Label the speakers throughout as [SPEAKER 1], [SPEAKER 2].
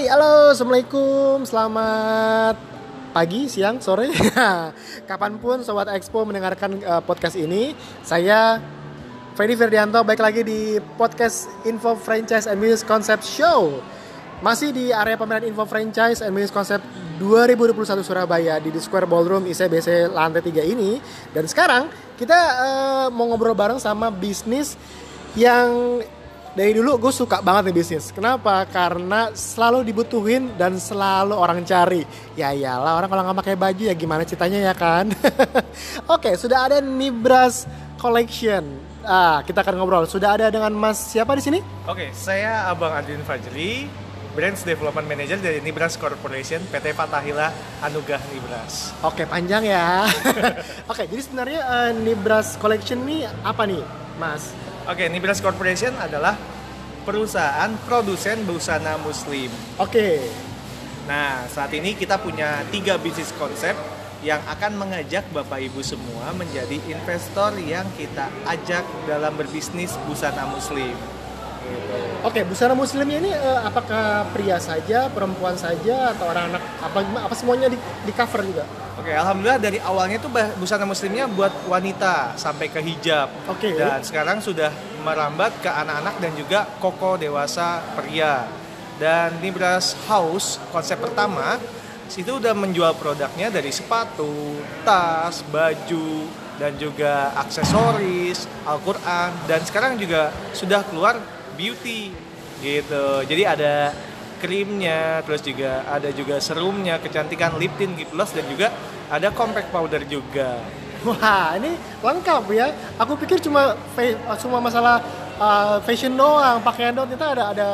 [SPEAKER 1] Hai, halo, assalamualaikum, selamat pagi, siang, sore, kapan pun Sobat Expo mendengarkan uh, podcast ini, saya Freddy Ferdianto baik lagi di podcast Info Franchise and Business Concept Show. Masih di area pameran Info Franchise and Business Concept 2021 Surabaya di The Square Ballroom ICBC lantai 3 ini. Dan sekarang kita uh, mau ngobrol bareng sama bisnis yang dari dulu gue suka banget nih bisnis. Kenapa? Karena selalu dibutuhin dan selalu orang cari. Ya iyalah orang kalau nggak pakai baju ya gimana ceritanya ya kan? Oke, sudah ada Nibras Collection. Ah, kita akan ngobrol. Sudah ada dengan Mas siapa di sini?
[SPEAKER 2] Oke, saya Abang Adin Fajri, Brands Development Manager dari Nibras Corporation PT Fatahila Anugrah Nibras.
[SPEAKER 1] Oke, panjang ya. Oke, jadi sebenarnya uh, Nibras Collection ini apa nih, Mas?
[SPEAKER 2] Oke, Nibras Corporation adalah perusahaan produsen busana muslim.
[SPEAKER 1] Oke.
[SPEAKER 2] Nah, saat ini kita punya tiga bisnis konsep yang akan mengajak Bapak Ibu semua menjadi investor yang kita ajak dalam berbisnis busana muslim.
[SPEAKER 1] Oke, busana muslimnya ini uh, apakah pria saja, perempuan saja, atau orang anak apa apa semuanya di, di cover juga?
[SPEAKER 2] Oke, alhamdulillah dari awalnya tuh busana muslimnya buat wanita sampai ke hijab.
[SPEAKER 1] Oke.
[SPEAKER 2] Dan sekarang sudah merambat ke anak-anak dan juga koko dewasa pria. Dan Nibras House konsep pertama itu udah menjual produknya dari sepatu, tas, baju, dan juga aksesoris, Al-Quran, dan sekarang juga sudah keluar beauty gitu. Jadi ada krimnya, terus juga ada juga serumnya, kecantikan lip tint, lip gloss dan juga ada compact powder juga.
[SPEAKER 1] Wah, ini lengkap ya. Aku pikir cuma cuma masalah uh, fashion doang, pakaian doang. Kita ada ada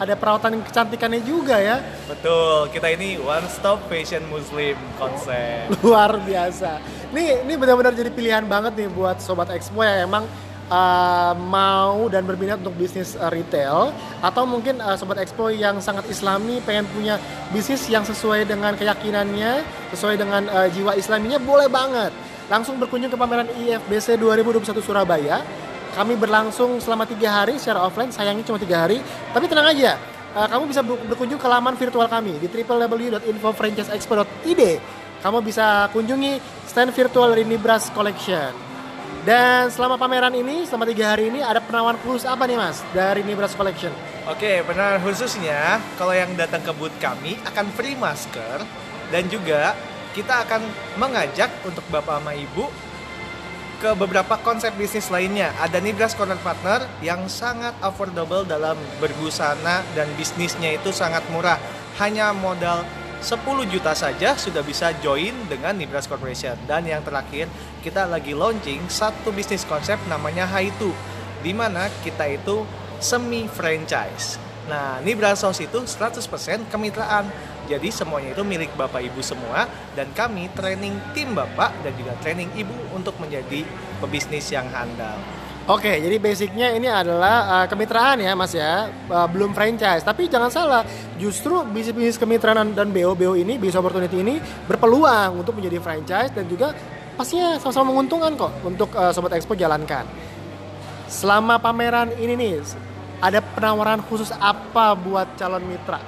[SPEAKER 1] ada perawatan kecantikannya juga ya.
[SPEAKER 2] Betul, kita ini one stop fashion muslim konsep.
[SPEAKER 1] Luar biasa. Nih, ini benar-benar jadi pilihan banget nih buat sobat Expo yang emang uh, mau dan berminat untuk bisnis uh, retail atau mungkin uh, sobat expo yang sangat islami pengen punya bisnis yang sesuai dengan keyakinannya sesuai dengan uh, jiwa islaminya boleh banget. Langsung berkunjung ke pameran IFBC 2021 Surabaya. Kami berlangsung selama tiga hari secara offline sayangnya cuma tiga hari. Tapi tenang aja uh, kamu bisa berkunjung ke laman virtual kami di www.infofranchiseexpo.id kamu bisa kunjungi stand virtual Rinibras Collection dan selama pameran ini, selama tiga hari ini ada penawaran khusus apa nih mas dari Nibras Collection?
[SPEAKER 2] Oke, penawaran khususnya kalau yang datang ke booth kami akan free masker dan juga kita akan mengajak untuk bapak sama ibu ke beberapa konsep bisnis lainnya. Ada Nibras Corner Partner yang sangat affordable dalam berbusana dan bisnisnya itu sangat murah. Hanya modal 10 juta saja sudah bisa join dengan Nibras Corporation. Dan yang terakhir, kita lagi launching satu bisnis konsep namanya Haitu, di mana kita itu semi franchise. Nah, Nibras House itu 100% kemitraan. Jadi semuanya itu milik Bapak Ibu semua dan kami training tim Bapak dan juga training Ibu untuk menjadi pebisnis yang handal.
[SPEAKER 1] Oke, jadi basicnya ini adalah uh, kemitraan ya Mas ya, uh, belum franchise. Tapi jangan salah, justru bisnis-bisnis kemitraan dan BO-BO ini, bisnis opportunity ini berpeluang untuk menjadi franchise dan juga pastinya sama-sama menguntungkan kok untuk uh, Sobat Expo jalankan. Selama pameran ini nih, ada penawaran khusus apa buat calon mitra?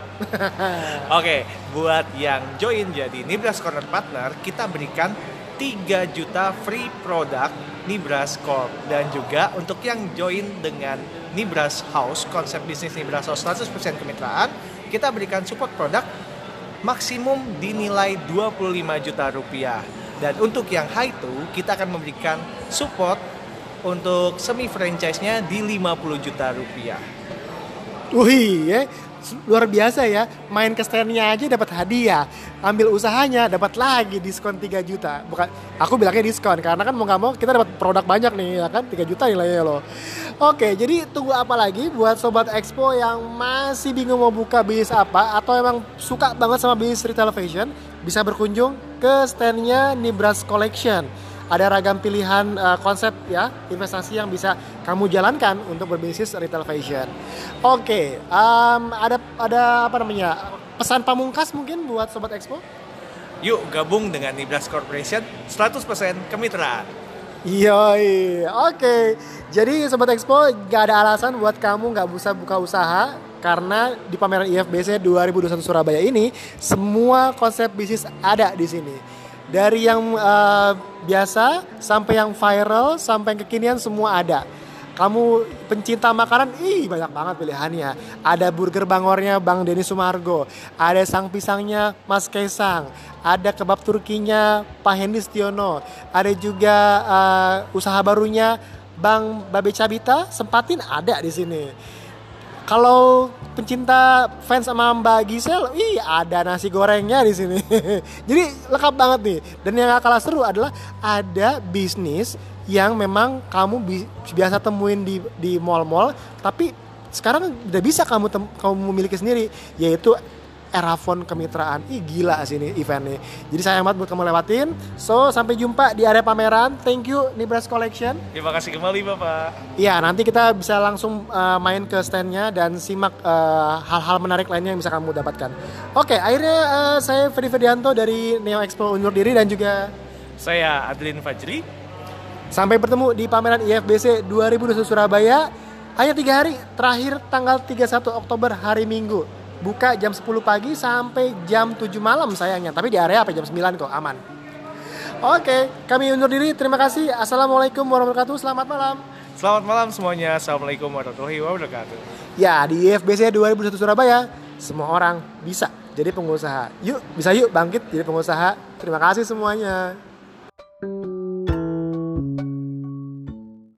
[SPEAKER 2] Oke, buat yang join jadi Nibras Corner Partner, kita berikan 3 juta free produk Nibras Corp. Dan juga untuk yang join dengan Nibras House konsep bisnis Nibras House 100% kemitraan kita berikan support produk maksimum dinilai 25 juta rupiah. Dan untuk yang high itu kita akan memberikan support untuk semi franchise-nya di 50 juta rupiah.
[SPEAKER 1] Wih, ya luar biasa ya main ke standnya aja dapat hadiah. Ambil usahanya dapat lagi diskon 3 juta. Bukan aku bilangnya diskon karena kan mau nggak mau kita dapat produk banyak nih ya kan? 3 juta nilainya loh. Oke jadi tunggu apa lagi buat sobat expo yang masih bingung mau buka bisnis apa atau emang suka banget sama bisnis retail fashion bisa berkunjung ke standnya Nibras Collection. Ada ragam pilihan uh, konsep ya investasi yang bisa kamu jalankan untuk berbisnis retail fashion. Oke, okay, um, ada ada apa namanya pesan pamungkas mungkin buat sobat Expo?
[SPEAKER 2] Yuk gabung dengan Nibras Corporation 100% kemitraan.
[SPEAKER 1] Yoi, oke. Okay. Jadi Sobat Expo gak ada alasan buat kamu gak bisa buka usaha karena di pameran IFBC 2021 Surabaya ini semua konsep bisnis ada di sini. Dari yang uh, biasa sampai yang viral sampai yang kekinian semua ada. Kamu pencinta makanan, ih banyak banget pilihannya. Ada burger bangornya Bang Denny Sumargo, ada sang pisangnya Mas Kaisang, ada kebab Turkinya Pak Hendy Stiono, ada juga uh, usaha barunya Bang Babe Cabita, sempatin ada di sini. Kalau pencinta fans sama Mbak Gisel, ih ada nasi gorengnya di sini. Jadi lengkap banget nih. Dan yang gak kalah seru adalah ada bisnis yang memang kamu bi biasa temuin di di mall-mall tapi sekarang udah bisa kamu kamu memiliki sendiri yaitu Erafon kemitraan. Ih gila sih ini eventnya. Jadi sayang banget buat kamu lewatin. So sampai jumpa di area pameran. Thank you Nibras Collection.
[SPEAKER 2] Terima kasih kembali Bapak.
[SPEAKER 1] Iya nanti kita bisa langsung uh, main ke standnya dan simak hal hal-hal menarik lainnya yang bisa kamu dapatkan. Oke akhirnya uh, saya Ferdi Ferdianto dari Neo Expo undur diri dan juga
[SPEAKER 2] saya Adlin Fajri
[SPEAKER 1] Sampai bertemu di pameran IFBC 2021 Surabaya. Hanya tiga hari, terakhir tanggal 31 Oktober hari Minggu. Buka jam 10 pagi sampai jam 7 malam sayangnya. Tapi di area apa jam 9 kok, aman. Oke, kami undur diri. Terima kasih. Assalamualaikum warahmatullahi wabarakatuh. Selamat malam.
[SPEAKER 2] Selamat malam semuanya. Assalamualaikum warahmatullahi wabarakatuh.
[SPEAKER 1] Ya, di IFBC 2021 Surabaya, semua orang bisa jadi pengusaha. Yuk, bisa yuk bangkit jadi pengusaha. Terima kasih semuanya.